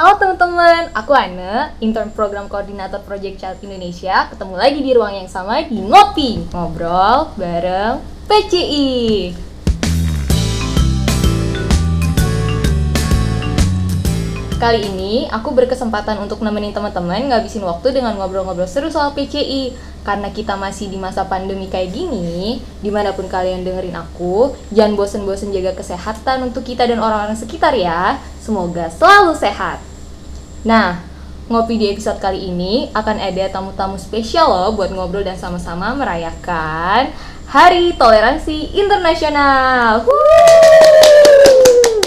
Halo teman-teman, aku Anne, intern program koordinator Project Child Indonesia. Ketemu lagi di ruang yang sama di Ngopi, ngobrol bareng PCI. Kali ini aku berkesempatan untuk nemenin teman-teman ngabisin waktu dengan ngobrol-ngobrol seru soal PCI Karena kita masih di masa pandemi kayak gini Di mana pun kalian dengerin aku Jangan bosen-bosen jaga kesehatan untuk kita dan orang-orang sekitar ya Semoga selalu sehat Nah, ngopi di episode kali ini akan ada tamu-tamu spesial loh buat ngobrol dan sama-sama merayakan Hari Toleransi Internasional.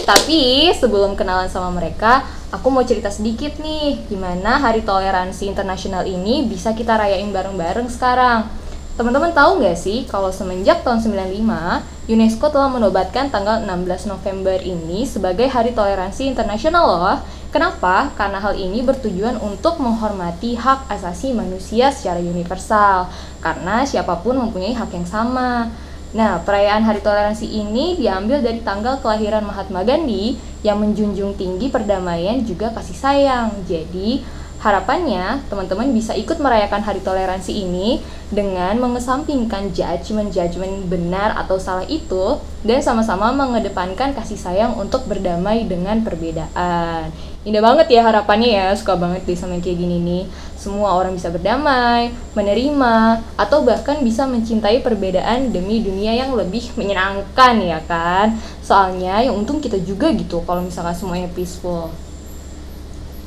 Tapi sebelum kenalan sama mereka, aku mau cerita sedikit nih gimana Hari Toleransi Internasional ini bisa kita rayain bareng-bareng sekarang. Teman-teman tahu nggak sih kalau semenjak tahun 95, UNESCO telah menobatkan tanggal 16 November ini sebagai Hari Toleransi Internasional loh. Kenapa? Karena hal ini bertujuan untuk menghormati hak asasi manusia secara universal. Karena siapa pun mempunyai hak yang sama. Nah, perayaan Hari Toleransi ini diambil dari tanggal kelahiran Mahatma Gandhi yang menjunjung tinggi perdamaian juga kasih sayang. Jadi, Harapannya, teman-teman bisa ikut merayakan hari toleransi ini dengan mengesampingkan judgement-judgement benar atau salah itu dan sama-sama mengedepankan kasih sayang untuk berdamai dengan perbedaan. Indah banget ya harapannya ya, suka banget deh sama kayak gini nih. Semua orang bisa berdamai, menerima, atau bahkan bisa mencintai perbedaan demi dunia yang lebih menyenangkan ya kan. Soalnya yang untung kita juga gitu kalau misalkan semuanya peaceful.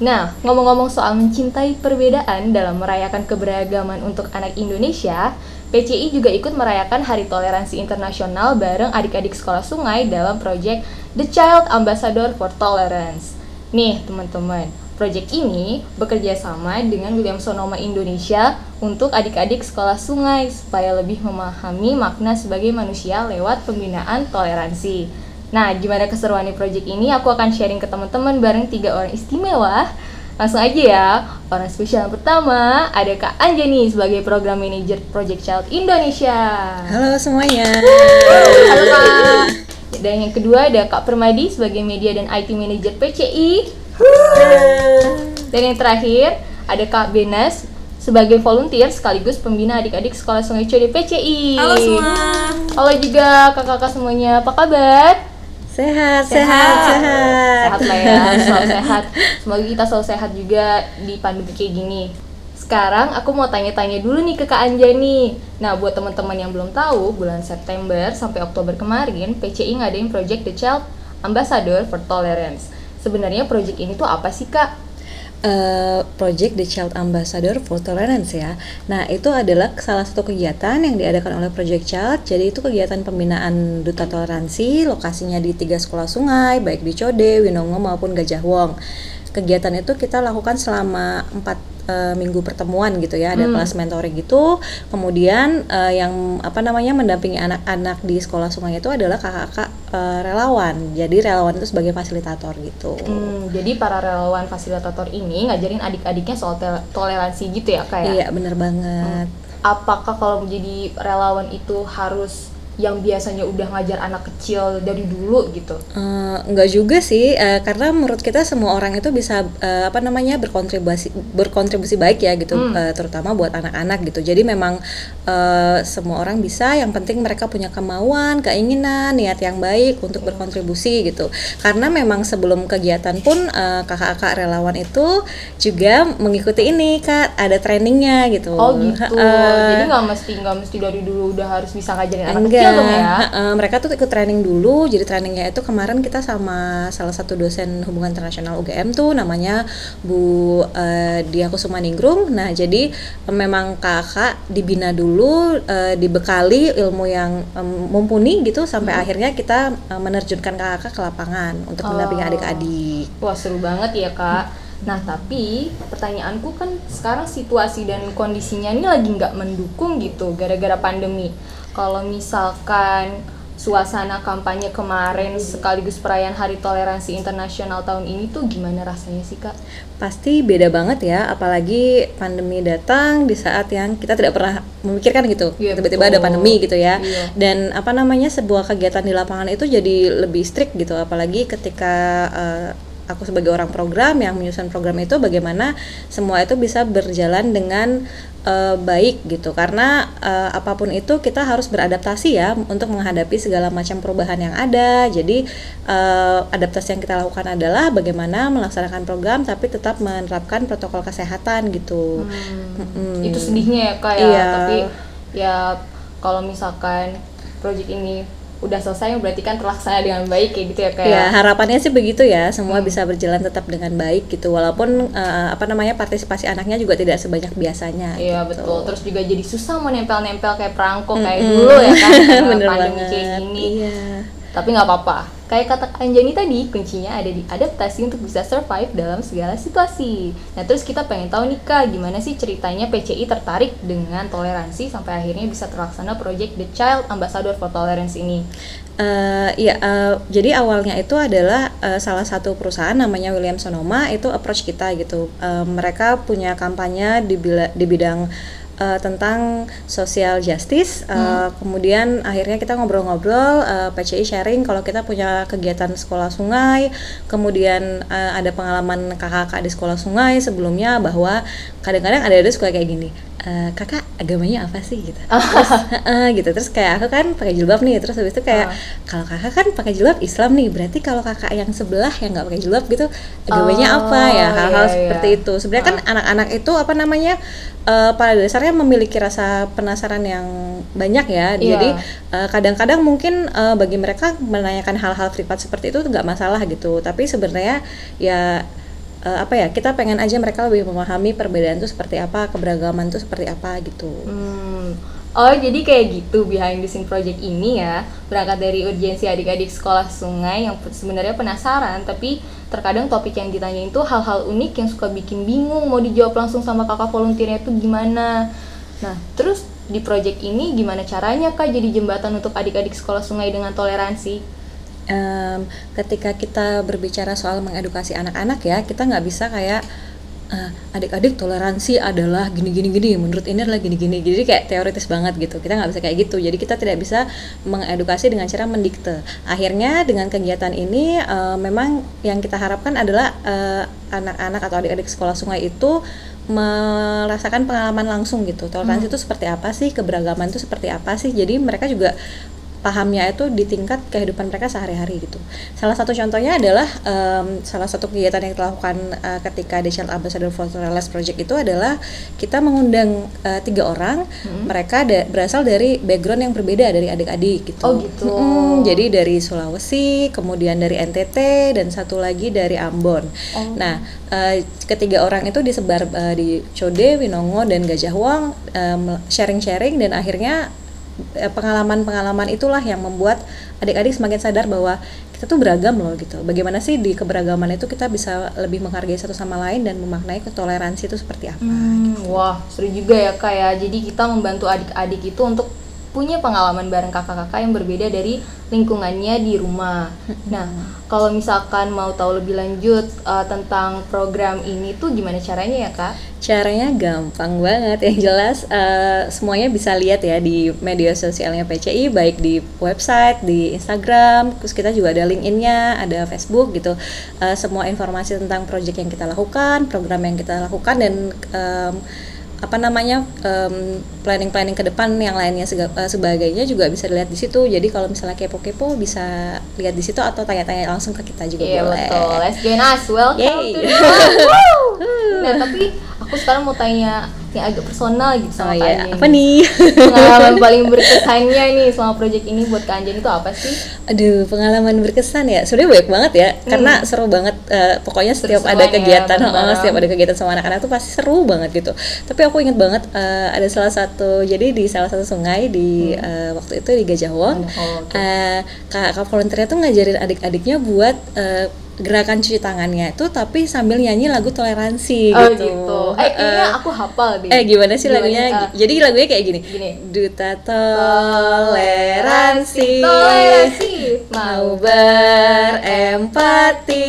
Nah, ngomong-ngomong soal mencintai perbedaan dalam merayakan keberagaman untuk anak Indonesia, PCI juga ikut merayakan Hari Toleransi Internasional bareng adik-adik sekolah sungai dalam proyek The Child Ambassador for Tolerance. Nih, teman-teman, proyek ini bekerja sama dengan William Sonoma Indonesia untuk adik-adik sekolah sungai supaya lebih memahami makna sebagai manusia lewat pembinaan toleransi. Nah, gimana keseruan di project ini? Aku akan sharing ke teman-teman bareng tiga orang istimewa. Langsung aja ya, orang spesial yang pertama ada Kak Anjani sebagai Program Manager Project Child Indonesia. Halo semuanya. Halo Kak. Dan yang kedua ada Kak Permadi sebagai Media dan IT Manager PCI. Dan yang terakhir ada Kak Benas sebagai volunteer sekaligus pembina adik-adik sekolah Sungai Code PCI. Halo semua. Halo juga kakak-kakak semuanya, apa kabar? Sehat, sehat, sehat. Sehat lah ya, selalu sehat. Semoga kita selalu sehat juga di pandemi kayak gini. Sekarang aku mau tanya-tanya dulu nih ke Kak Anjani. Nah, buat teman-teman yang belum tahu, bulan September sampai Oktober kemarin, PCI ngadain Project The Child Ambassador for Tolerance. Sebenarnya project ini tuh apa sih, Kak? uh, Project The Child Ambassador for Tolerance ya. Nah itu adalah salah satu kegiatan yang diadakan oleh Project Child. Jadi itu kegiatan pembinaan duta toleransi, lokasinya di tiga sekolah sungai, baik di Code, Winongo maupun Gajah Wong. Kegiatan itu kita lakukan selama empat uh, minggu pertemuan gitu ya ada hmm. kelas mentoring gitu kemudian uh, yang apa namanya mendampingi anak-anak di sekolah sungai itu adalah kakak-kakak uh, relawan jadi relawan itu sebagai fasilitator gitu hmm, jadi para relawan fasilitator ini ngajarin adik-adiknya soal toleransi gitu ya kayak ya? iya bener banget hmm. apakah kalau menjadi relawan itu harus yang biasanya udah ngajar anak kecil dari dulu gitu? Uh, enggak juga sih, uh, karena menurut kita semua orang itu bisa uh, apa namanya berkontribusi berkontribusi baik ya gitu, hmm. uh, terutama buat anak-anak gitu. Jadi memang uh, semua orang bisa, yang penting mereka punya kemauan, keinginan, niat yang baik untuk hmm. berkontribusi gitu. Karena memang sebelum kegiatan pun uh, kakak-kakak relawan itu juga mengikuti ini kak, ada trainingnya gitu. Oh gitu, uh, jadi nggak mesti nggak mesti dari dulu udah harus bisa ngajarin anak kecil dong ya. Uh, mereka tuh ikut training dulu. Jadi trainingnya itu kemarin kita sama salah satu dosen hubungan internasional UGM tuh namanya Bu uh, Dia Kusuma Ningrum. Nah, jadi um, memang kakak dibina dulu, uh, dibekali ilmu yang um, mumpuni gitu sampai hmm. akhirnya kita uh, menerjunkan kakak ke lapangan untuk oh. mendampingi adik-adik. Wah, seru banget ya, Kak. Hmm. Nah tapi pertanyaanku kan sekarang situasi dan kondisinya ini lagi nggak mendukung gitu gara-gara pandemi kalau misalkan suasana kampanye kemarin sekaligus perayaan Hari Toleransi Internasional tahun ini tuh gimana rasanya sih kak? Pasti beda banget ya, apalagi pandemi datang di saat yang kita tidak pernah memikirkan gitu, tiba tiba-tiba ada pandemi gitu ya, iya. dan apa namanya sebuah kegiatan di lapangan itu jadi lebih strict gitu, apalagi ketika uh, aku sebagai orang program yang menyusun program itu bagaimana semua itu bisa berjalan dengan uh, baik gitu. Karena uh, apa pun itu kita harus beradaptasi ya untuk menghadapi segala macam perubahan yang ada. Jadi uh, adaptasi yang kita lakukan adalah bagaimana melaksanakan program tapi tetap menerapkan protokol kesehatan gitu. Hmm, hmm. itu sedihnya ya kak ya. Iya. tapi ya kalau misalkan project ini udah selesai berarti kan terlaksana dengan baik kayak gitu ya kayak ya harapannya sih begitu ya semua hmm. bisa berjalan tetap dengan baik gitu walaupun uh, apa namanya partisipasi anaknya juga tidak sebanyak biasanya iya gitu. betul terus juga jadi susah mau nempel-nempel kayak perangko kayak -hmm. dulu ya kan Bener pandemi banget. kayak gini iya. tapi nggak apa-apa Kayak kata Anjani tadi, kuncinya ada di adaptasi untuk bisa survive dalam segala situasi. Nah, terus kita pengen tahu nih Kak, gimana sih ceritanya PCI tertarik dengan toleransi sampai akhirnya bisa terlaksana project The Child Ambassador for Tolerance ini? Uh, ya, uh, jadi awalnya itu adalah uh, salah satu perusahaan namanya William Sonoma itu approach kita gitu. Uh, mereka punya kampanye di, di bidang uh, tentang social justice. Uh, hmm. Kemudian akhirnya kita ngobrol-ngobrol, uh, PCI sharing kalau kita punya kegiatan sekolah sungai, kemudian uh, ada pengalaman kakak-kakak di sekolah sungai sebelumnya bahwa kadang-kadang ada ada suka kayak gini uh, kakak agamanya apa sih gitu terus uh, gitu terus kayak aku kan pakai jilbab nih terus habis itu kayak uh. kalau kakak kan pakai jilbab Islam nih berarti kalau kakak yang sebelah yang nggak pakai jilbab gitu agamanya oh, apa ya hal-hal iya, seperti iya. itu sebenarnya uh. kan anak-anak itu apa namanya uh, pada dasarnya memiliki rasa penasaran yang banyak ya yeah. jadi kadang kadang-kadang mungkin uh, bagi mereka menanyakan hal-hal privat seperti itu nggak masalah gitu tapi sebenarnya ya uh, apa ya kita pengen aja mereka lebih memahami perbedaan itu seperti apa keberagaman itu seperti apa gitu. Hmm. oh jadi kayak gitu behind the scene project ini ya berangkat dari urgensi adik-adik sekolah sungai yang sebenarnya penasaran tapi terkadang topik yang ditanya itu hal-hal unik yang suka bikin bingung mau dijawab langsung sama kakak volunteernya itu gimana. Nah terus di project ini gimana caranya kak jadi jembatan untuk adik-adik sekolah sungai dengan toleransi um, ketika kita berbicara soal mengedukasi anak-anak ya kita nggak bisa kayak uh, adik-adik toleransi adalah gini gini menurut ini adalah gini gini. Jadi kayak teoritis banget gitu. Kita nggak bisa kayak gitu. Jadi kita tidak bisa mengedukasi dengan cara mendikte. Akhirnya dengan kegiatan ini uh, memang yang kita harapkan adalah anak-anak uh, atau adik-adik sekolah sungai itu merasakan pengalaman langsung gitu. Toleransi hmm. itu seperti apa sih? Keberagaman itu seperti apa sih? Jadi mereka juga pahamnya itu di tingkat kehidupan mereka sehari-hari gitu. Salah satu contohnya adalah um, salah satu kegiatan yang kita lakukan uh, ketika The Child Ambassador for Tolerance Project itu adalah kita mengundang uh, tiga orang, hmm. mereka da berasal dari background yang berbeda dari adik-adik gitu. Oh gitu. Hmm, jadi dari Sulawesi, kemudian dari NTT dan satu lagi dari Ambon. Oh. Nah, uh, ketiga orang itu disebar uh, di Code, Winongo dan Gajah Wong sharing-sharing um, dan akhirnya pengalaman-pengalaman itulah yang membuat adik-adik semakin sadar bahwa kita tuh beragam loh gitu. Bagaimana sih di keberagaman itu kita bisa lebih menghargai satu sama lain dan memaknai ketoleransi itu seperti apa? Hmm, gitu. Wah, seru juga ya kak ya. Jadi kita membantu adik-adik itu untuk punya pengalaman bareng kakak-kakak yang berbeda dari lingkungannya di rumah. Nah, kalau misalkan mau tahu lebih lanjut uh, tentang program ini tuh gimana caranya ya kak? Caranya gampang banget. Yang jelas uh, semuanya bisa lihat ya di media sosialnya PCI, baik di website, di Instagram, terus kita juga ada LinkedIn-nya, ada Facebook gitu. Uh, semua informasi tentang proyek yang kita lakukan, program yang kita lakukan dan um, apa namanya um, planning planning ke depan yang lainnya sega, uh, sebagainya juga bisa dilihat di situ. Jadi kalau misalnya kepo-kepo bisa lihat di situ atau tanya-tanya langsung ke kita juga yeah, boleh. betul. Let's join us. Welcome Yay. to the nah tapi aku sekarang mau tanya yang agak personal gitu sama oh, Kak iya. Apa nih? Pengalaman paling berkesannya nih selama project ini buat Kak Anjani itu apa sih? Aduh, pengalaman berkesan ya. Sebenarnya banyak banget ya. Hmm. Karena seru banget uh, pokoknya setiap ada ya, kegiatan, ya, oh, setiap ada kegiatan sama anak-anak tuh pasti seru banget gitu. Tapi aku inget banget uh, ada salah satu jadi di salah satu sungai di hmm. uh, waktu itu di Gajah Wong. Oh, okay. uh, kak, kak volunteernya tuh ngajarin adik-adiknya buat uh, gerakan cuci tangannya itu tapi sambil nyanyi lagu toleransi oh, gitu. gitu. Eh kayaknya uh, aku hafal deh. Eh gimana sih gimana, lagunya? Uh, Jadi lagunya kayak gini. gini. Duta toleransi, toleransi mau berempati,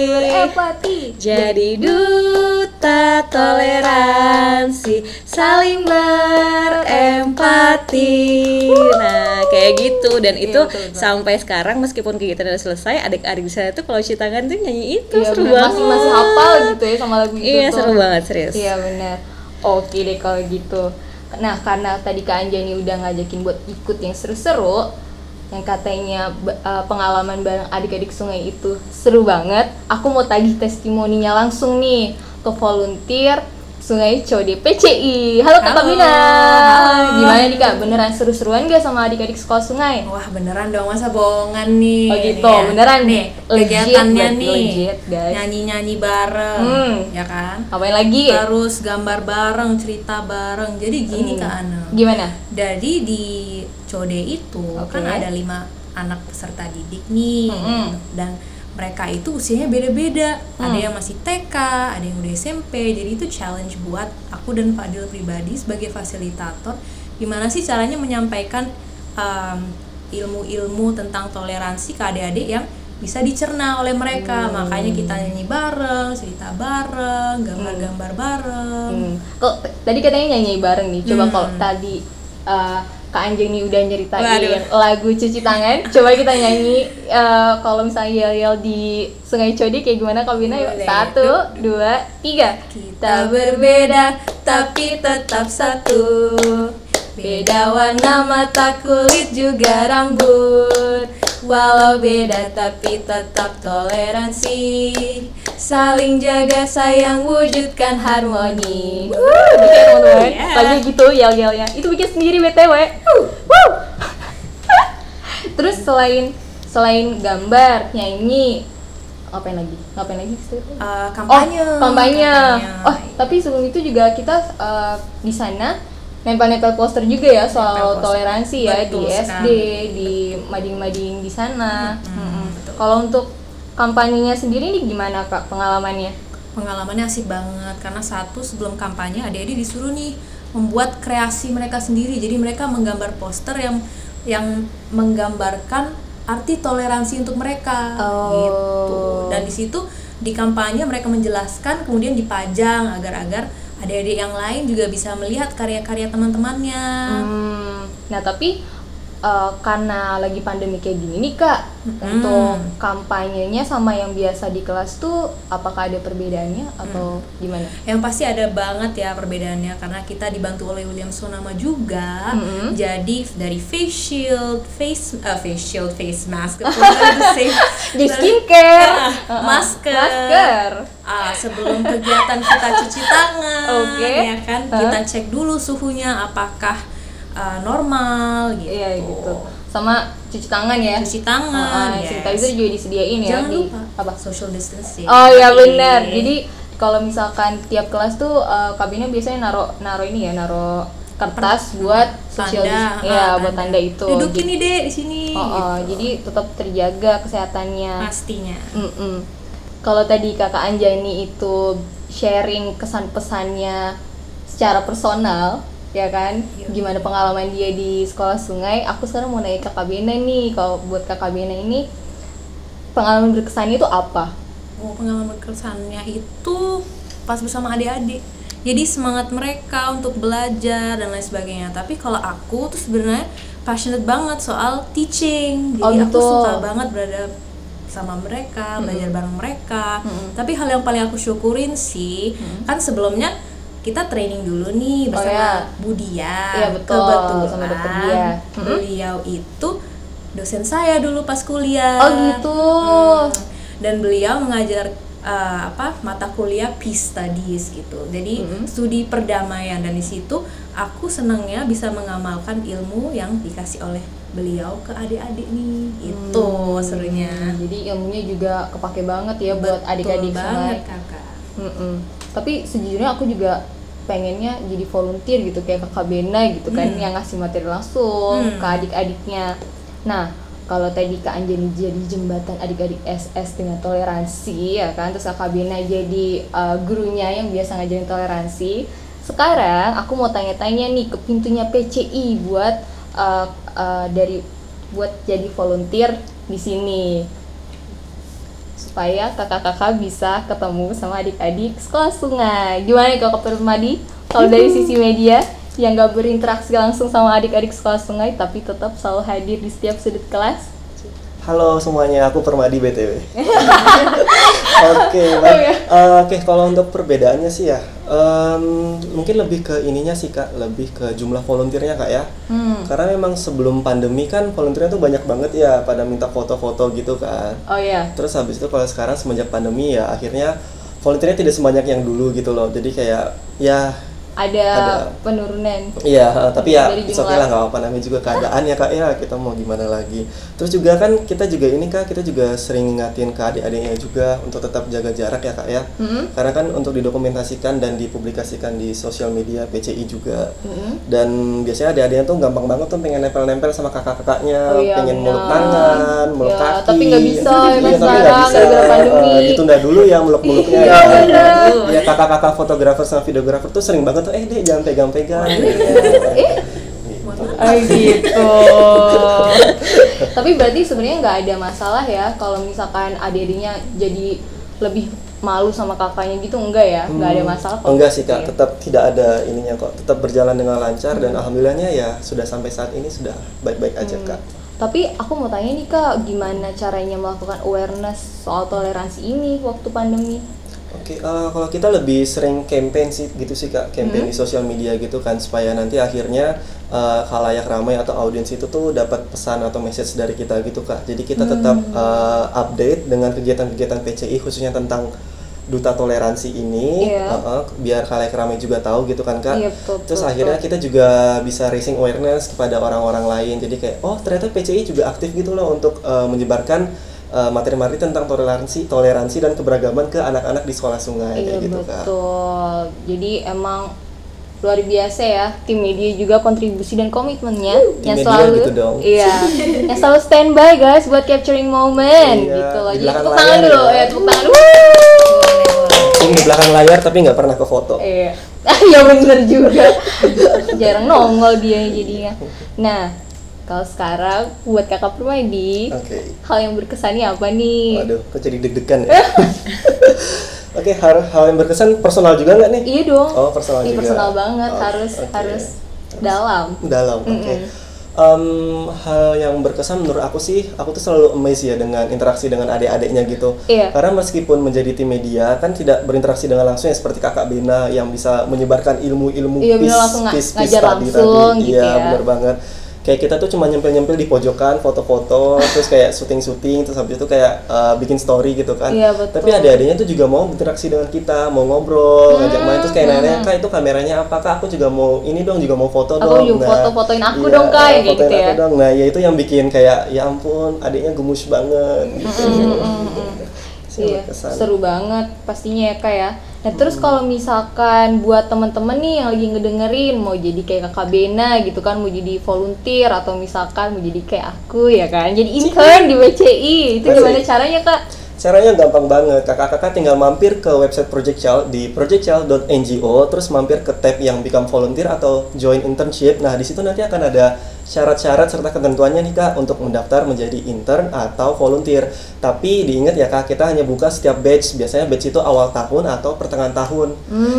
berempati. Jadi duta toleransi saling berempati empati. Nah, kayak gitu dan Iya, itu betul, betul. sampai sekarang meskipun kegiatan udah selesai, adik-adik di sana tuh kalau cuci tangan tuh nyanyi itu Iya, seru bener. banget. masih masih hafal gitu ya sama lagu itu Iya, tuh. seru banget serius. Iya benar. Oke deh kalau gitu. Nah karena tadi Kak Anjani udah ngajakin buat ikut yang seru-seru, yang katanya eh, pengalaman bareng adik-adik sungai itu seru banget. Aku mau tagih testimoninya langsung nih ke volunteer Sungai Code PCI. Halo Kak. Halo. Gimana nih Kak? Beneran seru-seruan gak sama adik-adik sekolah sungai? Wah beneran dong masa bohongan nih Oh gitu, ya. beneran nih kegiatannya nih legit, guys. nyanyi-nyanyi bareng Hmm. ya kan Apain lagi? terus gambar bareng cerita bareng jadi gini Hmm. Kak Ana Gimana? jadi di Code itu Oke. kan ada lima anak peserta didik nih Mm-mm. dan mereka itu usianya beda-beda ada Hmm. yang masih TK ada yang udah SMP jadi itu challenge buat aku dan Fadil pribadi sebagai fasilitator gimana sih caranya menyampaikan um, ilmu-ilmu tentang toleransi ke adik-adik yang bisa dicerna oleh mereka Hmm. makanya kita nyanyi bareng cerita bareng gambar-gambar bareng Hmm. Kok t- tadi katanya nyanyi bareng nih. Coba Hmm. kalau tadi uh, Kak Anjing nih udah nyeritain Waduh. lagu cuci tangan. Coba kita nyanyi uh, kalau misalnya yel-yel di Sungai Codi kayak gimana Kak Bina? Yuk, satu, dua, tiga. Kita berbeda tapi tetap satu Beda warna mata kulit juga rambut Walau beda tapi tetap toleransi Saling jaga sayang wujudkan harmoni Oke teman-teman, Yeah. lagi gitu yel-yelnya. Itu bikin sendiri BTW. Wuh, wuh. Terus selain selain gambar, nyanyi, ngapain lagi? Ngapain lagi? sih? Eh, kampanye Oh, kampanye. Kampanye. Oh, tapi sebelum itu juga kita eh, di sana nempel-nempel poster juga ya soal toleransi ya Betul di SD, sekali. di mading-mading di sana. Mm-mm. betul. Kalau untuk kampanyenya sendiri nih gimana Kak pengalamannya? pengalamannya asik banget karena satu sebelum kampanye adik-adik disuruh nih membuat kreasi mereka sendiri jadi mereka menggambar poster yang yang menggambarkan arti toleransi untuk mereka Oh. gitu dan di situ di kampanye mereka menjelaskan kemudian dipajang agar-agar adik-adik yang lain juga bisa melihat karya-karya teman-temannya. Hmm, nah tapi eh, karena lagi pandemi kayak gini nih kak, Mm-mm. untuk kampanyenya sama yang biasa di kelas tuh apakah ada perbedaannya atau gimana? Yang pasti ada banget ya perbedaannya karena kita dibantu oleh William Sonama juga. Mm-mm. Jadi dari face shield, face eh, face shield, face mask, Di skincare, Uh-uh. masker. masker. Ah, sebelum kegiatan kita cuci tangan, Oke. ya kan? Huh? Kita cek dulu suhunya apakah ah, normal gitu. Iya gitu. Sama cuci tangan ya. Cuci tangan, Uh-uh, yes. sanitizer juga disediain ya Jangan di lupa apa? social distancing. Oh iya Oke. benar. Jadi kalau misalkan tiap kelas tuh eh, kabinnya biasanya naro naro ini ya, naro kertas buat social dis- tanda, ya ah, buat tanda itu. Duduk Jadi- ini deh di sini. Oh, oh, gitu. jadi tetap terjaga kesehatannya. pastinya. Mm-mm. Kalau tadi kakak Anjani itu sharing kesan pesannya secara personal, ya kan? Iya. Gimana pengalaman dia di sekolah sungai? Aku sekarang mau nanya kakak Bena nih. Kalau buat kakak Bena ini pengalaman berkesannya itu apa? Oh, pengalaman berkesannya itu pas bersama adik-adik. Jadi semangat mereka untuk belajar dan lain sebagainya. Tapi kalau aku tuh sebenarnya passionate banget soal teaching. Jadi Oh, aku gitu. suka banget berada sama mereka, belajar bareng mereka. Mm-mm. Tapi hal yang paling aku syukurin sih, Mm. kan sebelumnya kita training dulu nih bersama ya. Budia. Iya, betul, Kebetulan sama Dokter Dia. Mm-mm. beliau itu dosen saya dulu pas kuliah. Oh, gitu. Hmm. Dan beliau mengajar uh, apa mata kuliah peace studies gitu. Jadi Mm-mm. studi perdamaian dan di situ aku senangnya bisa mengamalkan ilmu yang dikasih oleh beliau ke adik-adik nih. Itu Hmm, serunya. Jadi ilmunya juga kepake banget ya buat Betul adik-adik banget kakak. Mm-mm. Tapi sejujurnya aku juga pengennya jadi volunteer gitu kayak kakak Bena gitu kan Hmm. yang ngasih materi langsung Hmm. ke adik-adiknya. Nah kalau tadi Kak Anjani jadi jembatan adik-adik SS dengan toleransi ya kan terus kakak Bena jadi uh, gurunya yang biasa ngajarin toleransi. Sekarang aku mau tanya-tanya nih ke pintunya PCI buat uh, uh, dari buat jadi volunteer di sini supaya kakak-kakak bisa ketemu sama adik-adik sekolah sungai. Gimana nih Kakak Permadi? Kalau dari sisi media? yang gak berinteraksi langsung sama adik-adik sekolah sungai tapi tetap selalu hadir di setiap sudut kelas. Halo semuanya, aku Permadi BTW. Oke, Oh. Eh, Oke, kalau untuk perbedaannya sih ya, em, mungkin lebih ke ininya sih kak, lebih ke jumlah volunteernya kak ya. Hmm. Karena memang sebelum pandemi kan volunteernya tuh banyak banget ya, pada minta foto-foto gitu kan. Oh iya. Terus habis itu kalau sekarang semenjak pandemi ya, akhirnya volunteernya tidak sebanyak yang dulu gitu loh. Jadi kayak ya Ada, Ada. penurunan. Iya, eh, tapi ya it's okay lah nggak apa-apa namanya juga keadaan ya kak ya kita mau gimana lagi. Terus juga kan kita juga ini kak kita juga sering ngingatin ke adik-adiknya juga untuk tetap jaga jarak ya kak ya. Hmm. Karena kan untuk didokumentasikan dan dipublikasikan di sosial media PCI juga. Hmm. Dan biasanya adik-adiknya tuh gampang banget tuh pengen nempel-nempel sama kakak-kakaknya, Oh iya, pengen meluk tangan, meluk Ya, kaki. tapi nggak bisa ya Iya, tapi nggak bisa. gara-gara pandemi. Eh, ditunda dulu ya meluk-meluknya. Iya, ya. Ya kakak-kakak fotografer sama videografer tuh sering banget tuh eh deh jangan pegang-pegang. Eh? Oh gitu. Tapi berarti sebenarnya nggak ada masalah ya kalau misalkan adik-adiknya jadi lebih malu sama kakaknya gitu enggak ya? Nggak ada masalah kalau Enggak sih gitu kak, ya? tetap tidak ada ininya kok, tetap berjalan dengan lancar dan alhamdulillahnya ya sudah sampai saat ini sudah baik-baik aja kak. Tapi aku mau tanya nih kak, gimana caranya melakukan awareness soal toleransi ini waktu pandemi? Oke, eh, kalau kita lebih sering campaign sih gitu sih kak, campaign di sosial media gitu kan supaya nanti akhirnya eh, khalayak ramai atau audiens itu tuh dapat pesan atau message dari kita gitu kak. Jadi kita tetap eh, update dengan kegiatan-kegiatan PCI khususnya tentang duta toleransi ini, Iya. eh, eh, biar khalayak ramai juga tahu gitu kan kak. Iya, betul, Terus betul, akhirnya kita juga bisa raising awareness kepada orang-orang lain. Jadi kayak oh ternyata PCI juga aktif gitu loh untuk eh, menyebarkan eh, materi-materi tentang toleransi, toleransi dan keberagaman ke anak-anak di sekolah sungai Iya kayak gitu kak. betul. Jadi emang luar biasa ya tim media juga kontribusi dan komitmennya Tim yang selalu gitu dong. iya yang selalu standby guys buat capturing moment Iya, gitu loh di jadi belakang tepuk tangan dulu ya. ya tepuk tangan. Tim di belakang layar tapi nggak pernah ke foto. iya ya bener juga jarang nongol dia jadinya nah kalau sekarang buat kakak Permadi Oke. hal yang berkesannya apa nih Waduh, kok jadi deg-degan ya? Oke, hal, hal yang berkesan personal juga nggak nih? iya dong Oh, personal Iya, juga. personal banget Oh, harus oke. harus dalam Dalam, oke. Mm-mm. Em, hal yang berkesan menurut aku sih, aku tuh selalu amazed ya dengan interaksi dengan adik-adiknya gitu. Iya. Karena meskipun menjadi tim media kan tidak berinteraksi dengan langsung ya seperti kakak Bena yang bisa menyebarkan ilmu-ilmu Iya, nga- piece- piece ngajar tadi langsung tadi. gitu Iya, ya. bener banget. Kayak kita tuh cuma nyempil-nyempil di pojokan, foto-foto, terus kayak syuting-syuting, terus habis itu kayak uh, bikin story gitu kan. Iya, betul. Tapi adik-adiknya tuh juga mau berinteraksi dengan kita, mau ngobrol, ngajak main, terus kayak nanya, kak itu kameranya apa kak? Aku juga mau ini dong, juga mau foto Aku dong. juga foto-fotoin aku iya, dong, Kak, gitu ya. dong. Nah, ya itu yang bikin kayak ya ampun, adiknya gemus banget. Gitu. Yang Iya, berkesan. seru banget pastinya ya kak ya. Nah terus kalau misalkan buat temen-temen nih yang lagi ngedengerin mau jadi kayak kakak Bena gitu kan, mau jadi volunteer atau misalkan mau jadi kayak aku ya kan, jadi intern di WCI itu Asik. gimana caranya kak? Caranya gampang banget. Kakak-kakak tinggal mampir ke website Project Child di projectchild.ngo terus mampir ke tab yang become volunteer atau join internship. Nah, di situ nanti akan ada syarat-syarat serta ketentuannya nih Kak untuk mendaftar menjadi intern atau volunteer. Tapi diingat ya Kak, kita hanya buka setiap batch. Biasanya batch itu awal tahun atau pertengahan tahun.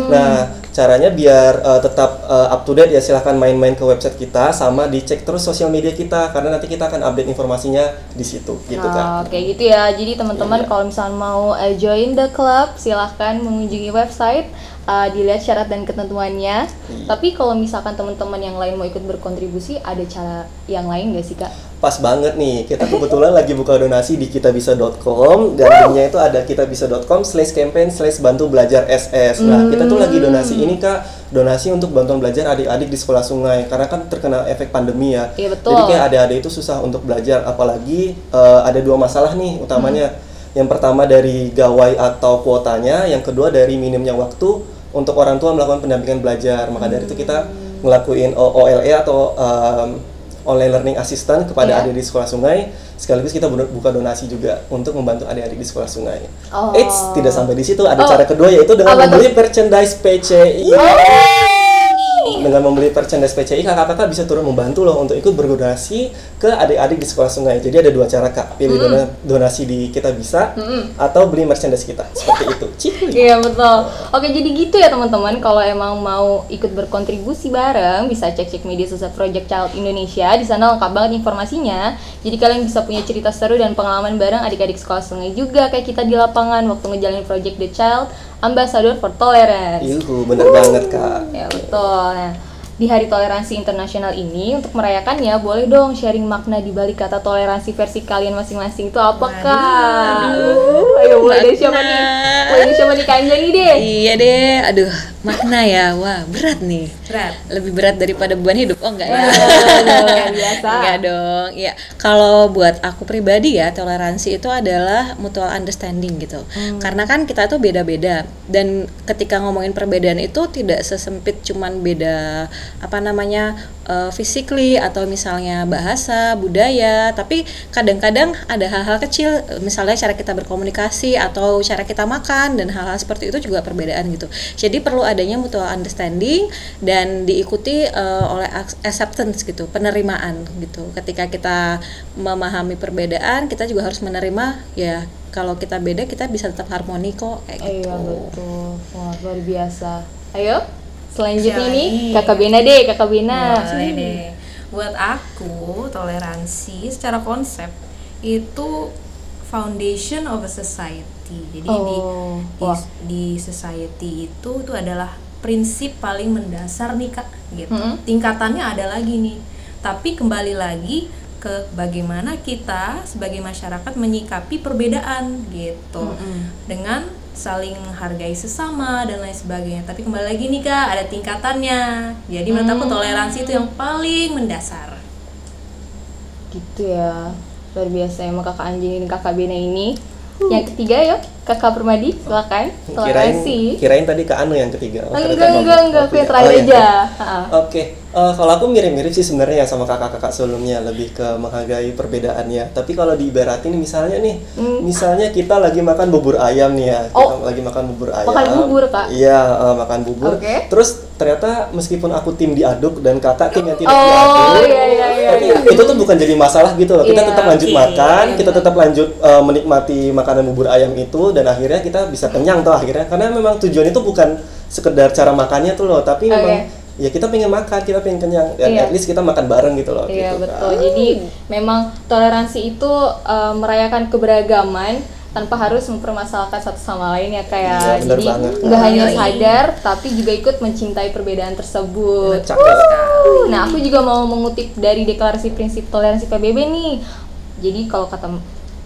Nah, caranya biar uh, tetap uh, up to date ya silahkan main-main ke website kita sama dicek terus sosial media kita karena nanti kita akan update informasinya di situ gitu Nah, Kak. kayak gitu ya. Jadi teman-teman Iya. kalau misalnya mau eh, join the club, silahkan mengunjungi website, eh, dilihat syarat dan ketentuannya. Iya. Tapi kalau misalkan teman-teman yang lain mau ikut berkontribusi, ada cara yang lain nggak sih kak? Pas banget nih, kita kebetulan lagi buka donasi di kitabisa.com dan linknya itu ada kitabisa.com slash campaign slash bantu belajar SS. Nah, kita tuh lagi donasi ini kak, donasi untuk bantuan belajar adik-adik di sekolah sungai karena kan terkena efek pandemi ya. Iya, betul. Jadi kayak adik-adik itu susah untuk belajar, apalagi eh, ada dua masalah nih utamanya. Yang pertama dari gawai atau kuotanya, yang kedua dari minimnya waktu untuk orang tua melakukan pendampingan belajar. Maka dari itu kita ngelakuin OLE atau em, online learning assistant kepada Iya. adik di sekolah sungai sekaligus kita bu- buka donasi juga untuk membantu adik-adik di sekolah sungai. Oh. Eits, tidak sampai di situ ada Oh. cara kedua yaitu dengan Apa membeli merchandise PCI. Dengan membeli merchandise PCI kakak-kakak bisa turun membantu loh untuk ikut berdonasi ke adik-adik di sekolah sungai. Jadi ada dua cara kak, pilih dona- donasi di kita bisa atau beli merchandise kita seperti itu. Cihuy. Iya betul. Oke jadi gitu ya teman-teman. Kalau emang mau ikut berkontribusi bareng, bisa cek-cek media sosial Project Child Indonesia. Di sana lengkap banget informasinya. Jadi kalian bisa punya cerita seru dan pengalaman bareng adik-adik sekolah sungai juga kayak kita di lapangan waktu ngejalanin Project The Child Ambassador for Tolerance. Yuhu, bener banget kak. Ya betul. Nah, di Hari Toleransi Internasional ini untuk merayakannya boleh dong sharing makna di balik kata toleransi versi kalian masing-masing itu apa kak? Ayo mulai dari siapa nih? Mulai dari siapa nih Kak Anjani deh? Iya deh, aduh makna ya, wah berat nih. berat Lebih berat daripada beban hidup, oh enggak ya? Biasa. Enggak dong, ya. Kalau buat aku pribadi ya, toleransi itu adalah mutual understanding gitu. Karena kan kita tuh beda-beda dan ketika ngomongin perbedaan itu tidak sesempit cuman beda apa namanya uh, physically atau misalnya bahasa, budaya, tapi kadang-kadang ada hal-hal kecil, misalnya cara kita berkomunikasi atau cara kita makan dan hal-hal seperti itu juga perbedaan gitu. Jadi perlu adanya mutual understanding dan diikuti uh, oleh ac- acceptance gitu, penerimaan gitu. Ketika kita memahami perbedaan, kita juga harus menerima ya kalau kita beda kita bisa tetap harmoni kok kayak gitu. Iya betul. Wah luar biasa. Ayo selanjutnya Siapa nih? Kakak Bena deh, Kakak Bena. Boleh deh. Buat aku, toleransi secara konsep itu foundation of a society. Jadi di, Oh, di wah. di society itu itu adalah prinsip paling mendasar nih kak. Gitu. Mm-mm. Tingkatannya ada lagi nih. Tapi kembali lagi ke bagaimana kita sebagai masyarakat menyikapi perbedaan gitu dengan saling menghargai sesama dan lain sebagainya tapi kembali lagi nih kak ada tingkatannya jadi menurut aku toleransi itu yang paling mendasar Gitu ya. Luar biasa emang Kakak Anjani dan Kakak Bena ini. Yang ketiga yuk, Kakak Permadi, silakan. Kirain, kirain tadi Kak Anu yang ketiga. Oh, enggak, enggak, enggak, Oh, aku yang terakhir Oh, iya. aja. Oke, eh, kalau aku mirip-mirip sih sebenarnya ya sama kakak-kakak sebelumnya lebih ke menghargai perbedaannya. Tapi kalau diibaratin misalnya nih, misalnya kita lagi makan bubur ayam nih ya, kita Hmm. Oh. lagi makan bubur ayam. Makan bubur, Kak? Iya, eh, makan bubur. Oke. Terus ternyata meskipun aku tim diaduk dan kakak tim yang tidak Oh, diaduk, iya, iya, iya, tapi iya. itu tuh bukan jadi masalah gitu loh. Kita Iya, tetap lanjut oke. makan, kita tetap lanjut eh, menikmati makanan bubur ayam itu dan akhirnya kita bisa kenyang tuh akhirnya. Karena memang tujuan itu bukan sekedar cara makannya tuh loh, tapi Oke. memang ya kita pengen makan, kita pengen kenyang dan Iya. at least kita makan bareng gitu loh. Iya gitu, betul. Kak. Jadi memang toleransi itu eh, merayakan keberagaman tanpa harus mempermasalahkan satu sama lain ya kayak Iya, benar jadi banget. nggak hanya Yoi. sadar tapi juga ikut mencintai perbedaan tersebut. Wuh, Nah aku juga mau mengutip dari deklarasi prinsip toleransi PBB nih. Jadi kalau kata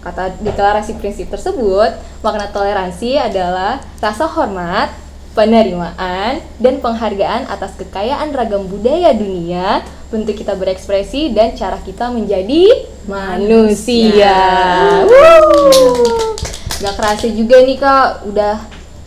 kata deklarasi prinsip tersebut makna toleransi adalah rasa hormat, penerimaan, dan penghargaan atas kekayaan ragam budaya dunia, bentuk kita berekspresi, dan cara kita menjadi manusia. Wuh. Gak kerasa juga nih kak, udah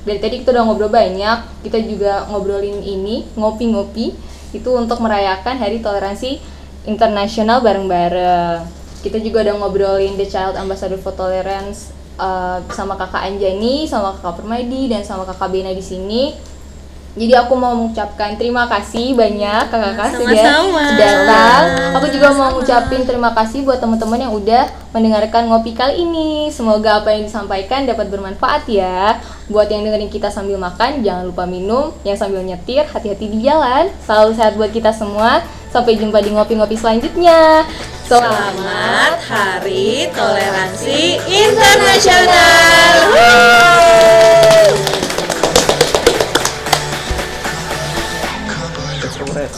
dari tadi kita udah ngobrol banyak, kita juga ngobrolin ini, ngopi-ngopi, itu untuk merayakan Hari Toleransi Internasional bareng-bareng. Kita juga udah ngobrolin The Child Ambassador for Tolerance uh, sama kakak Anjani, sama kakak Permadi, dan sama kakak Bena di sini. Jadi aku mau mengucapkan terima kasih banyak kakak-kakak sudah datang. Aku juga mau ngucapin terima kasih buat teman-teman yang udah mendengarkan ngopi kali ini. Semoga apa yang disampaikan dapat bermanfaat ya. Buat yang dengerin kita sambil makan, jangan lupa minum. Yang sambil nyetir, hati-hati di jalan. Selalu sehat buat kita semua. Sampai jumpa di ngopi-ngopi selanjutnya. Selamat Hari Toleransi Internasional. れ